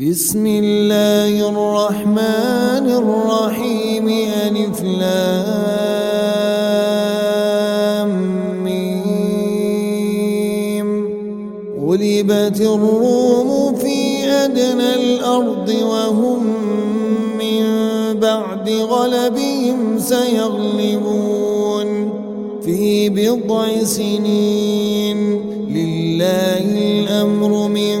بسم الله الرحمن الرحيم ألف ميم. غلبت الروم في أدنى الأرض وهم من بعد غلبهم سيغلبون. في بضع سنين لله الأمر من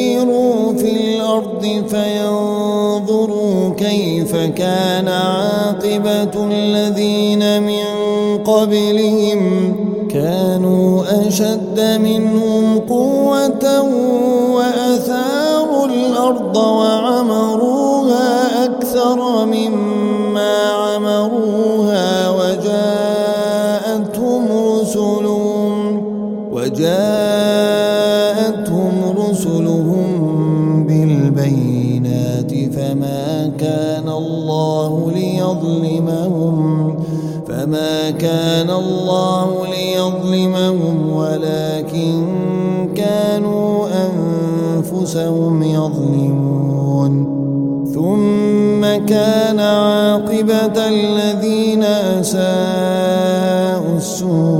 يسيروا في الأرض فينظروا كيف كان عاقبة الذين من قبلهم. كانوا أشد منهم قوة وأثاروا الأرض وعمروها فما كان الله ليظلمهم ولكن كانوا أنفسهم يظلمون. ثم كان عاقبة الذين أساءوا السوء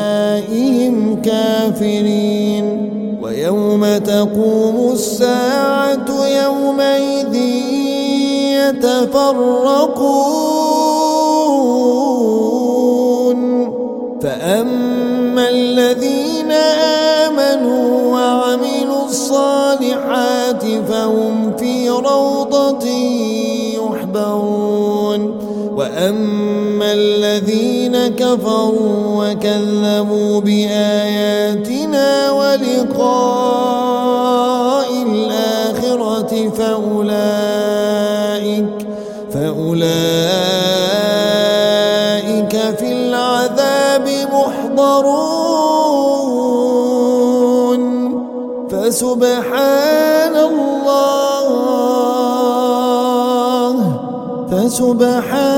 كافرين ويوم تقوم الساعة يومئذ يتفرقون. فأما الذين آمنوا وعملوا الصالحات فهم في روضة يحبرون. وأما الذين كفروا وكذبوا بآياتنا ولقاء الآخرة فأولئك فأولئك في العذاب محضرون فسبحان الله فسبحان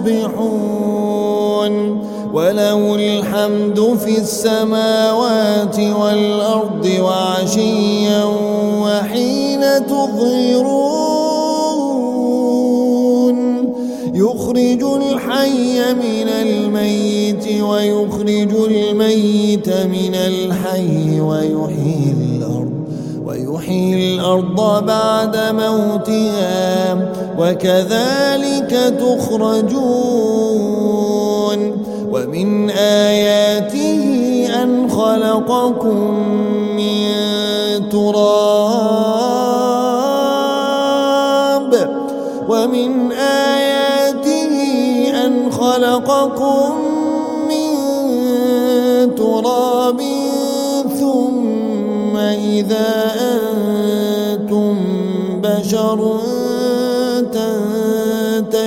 وحين تصبحون وله الحمد في السماوات والأرض وعشيا وحين تظهرون. يخرج الحي من الميت ويخرج الميت من الحي ويحيي الأرض ويحيي الأرض بعد موتها. وكذلك تخرجون ومن آياته أن خلقكم من تراب ومن آياته أن خلقكم من تراب ثم إذا أنتم بشر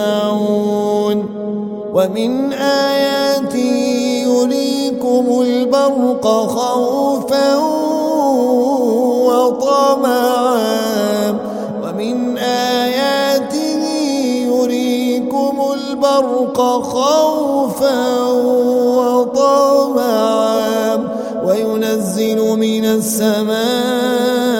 يسمعون. ومن آياته يريكم البرق خوفا وطمعا. ومن آياته يريكم البرق خوفا وطمعا. وينزل من السماء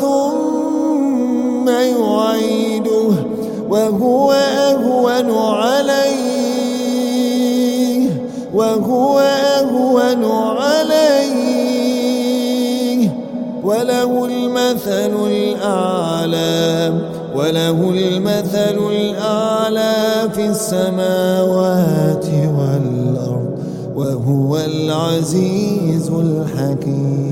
ثم يعيده وهو أهون عليه وهو أهون عليه. وله المثل الأعلى وله المثل الأعلى في السماوات والأرض وهو العزيز الحكيم.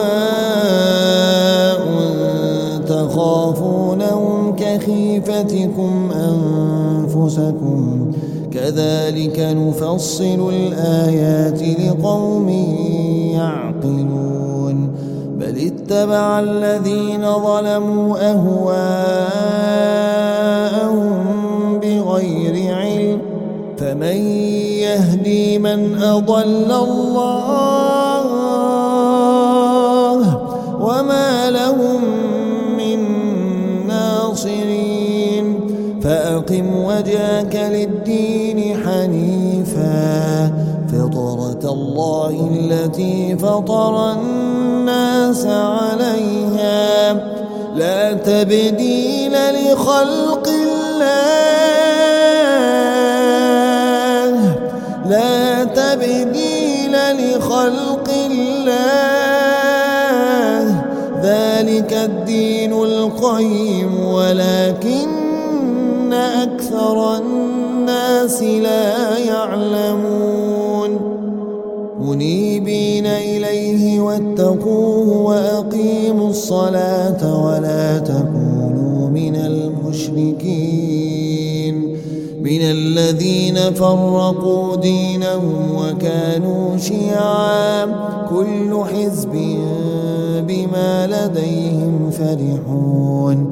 كخيفتكم أنفسكم كذلك نفصل الآيات لقوم يعقلون بل اتبع الذين ظلموا أهواءهم بغير علم فمن يهدي من أضل الله فأقم وجهك للدين حنيفا. فطرة الله التي فطر الناس عليها. لا تبديل لخلق الله. لا تبديل لخلق الله. ذلك الدين القيم ولكن أكثر الناس لا يعلمون. منيبين إليه واتقوه وأقيموا الصلاة ولا تكونوا من المشركين. من الذين فرقوا دينهم وكانوا شيعا. كل حزب بما لديهم فرحون.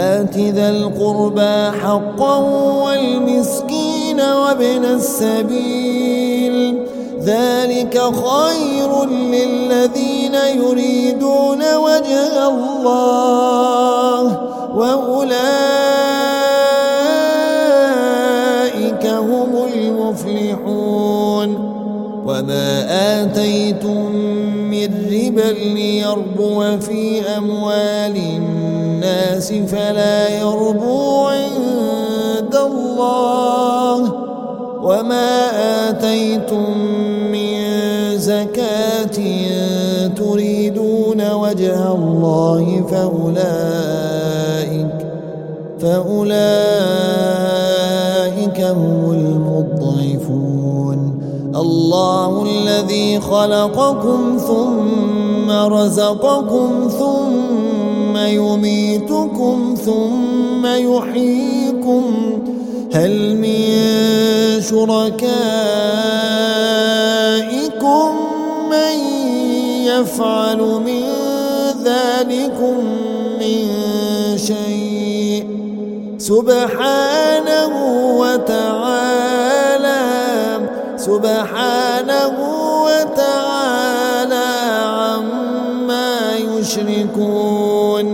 فآت ذا القربى حقا والمسكين وابن السبيل. ذلك خير للذين يريدون وجه الله. وأولئك هم المفلحون. وما آتيتم من ربا ليربو في فلا يربو عند الله وما آتيتم من زكاة تريدون وجه الله فأولئك فأولئك هم المضعفون الله الذي خلقكم ثم رزقكم ثم يميتكم ثم يحييكم. هل من شركائكم من يفعل من ذلكم من شيء؟ سبحانه وتعالى سبحانه وتعالى يشركون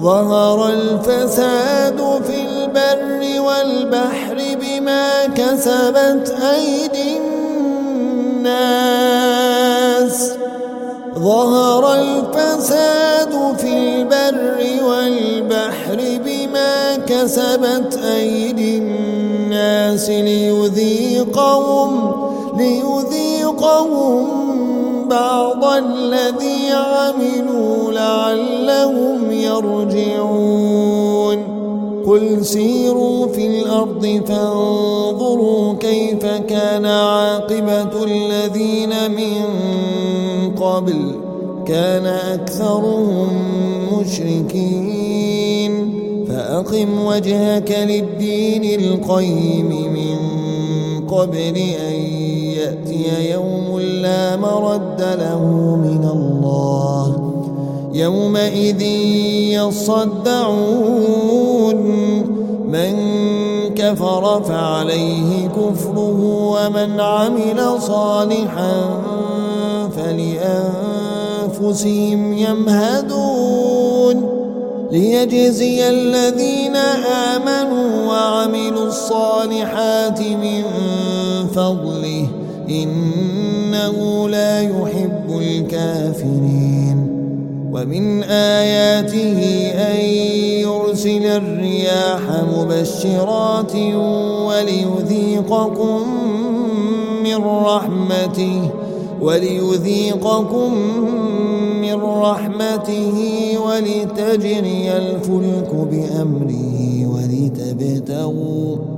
ظهر الفساد في البر والبحر بما كسبت أيدي الناس. ظهر الفساد في البر والبحر بما كسبت أيدي الناس. ليذيقهم ليذيقهم بعض الذي عملوا لعلهم يرجعون. قل سيروا في الأرض فانظروا كيف كان عاقبة الذين من قبل. كان أكثرهم مشركين. فأقم وجهك للدين القيم من قبل أن يأتي يوم لا مرد له من الله. يومئذ يصدعون من كفر فعليه كفره ومن عمل صالحا فلأنفسهم يمهدون. ليجزي الذين آمنوا وعملوا الصالحات من فضله. إنه لا يحب الكافرين. ومن آياته أن يرسل الرياح مبشرات وليذيقكم من رحمته وليذيقكم من رحمته ولتجري الفلك بأمره ولتبتغوا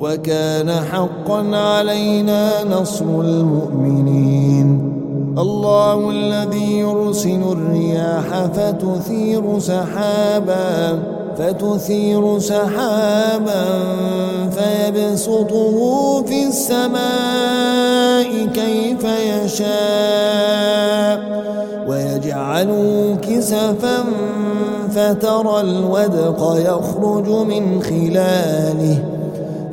وكان حقا علينا نصر المؤمنين. الله الذي يرسل الرياح فتثير سحابا فتثير سحابا فيبسطه في السماء كيف يشاء ويجعله كسفا فترى الودق يخرج من خلاله.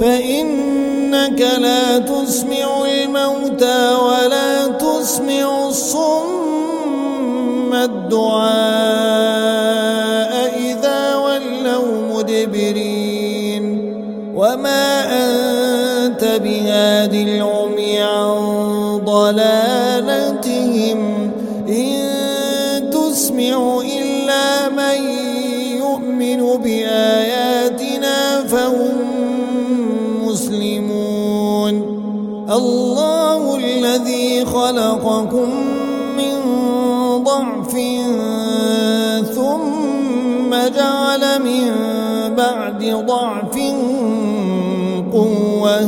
فإنك لا تسمع الموتى ولا تسمع الصم الدعاء. بعد ضعف قوة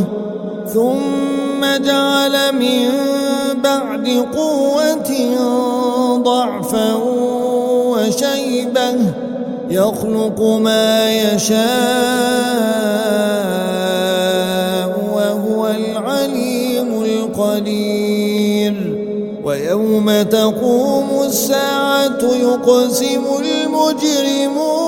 ثم جعل من بعد قوة ضعفا وشيبة يخلق ما يشاء وهو العليم القدير. ويوم تقوم الساعة يقسم المجرمون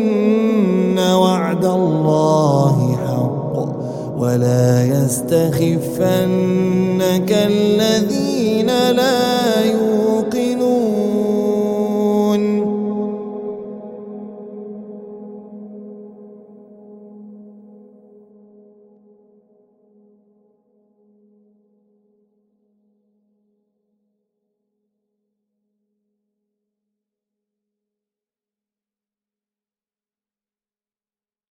ولا يستخفنك الذين لا يؤمنون.